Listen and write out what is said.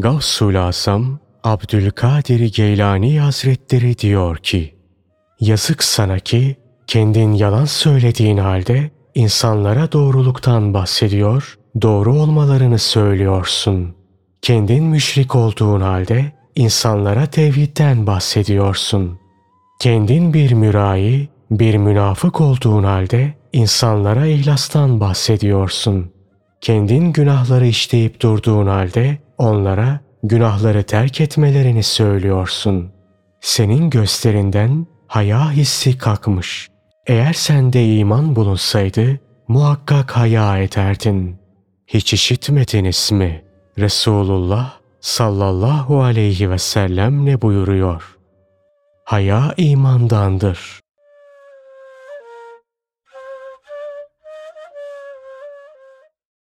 Gavsul Asam Abdülkadir Geylani Hazretleri diyor ki, Yazık sana ki kendin yalan söylediğin halde insanlara doğruluktan bahsediyor, doğru olmalarını söylüyorsun. Kendin müşrik olduğun halde insanlara tevhidden bahsediyorsun. Kendin bir mürai, bir münafık olduğun halde insanlara ihlastan bahsediyorsun. Kendin günahları işleyip durduğun halde onlara günahları terk etmelerini söylüyorsun. Senin gösterinden haya hissi kalkmış. Eğer sende iman bulunsaydı muhakkak haya ederdin. Hiç işitmediniz mi? Resulullah sallallahu aleyhi ve sellem ne buyuruyor? Haya imandandır.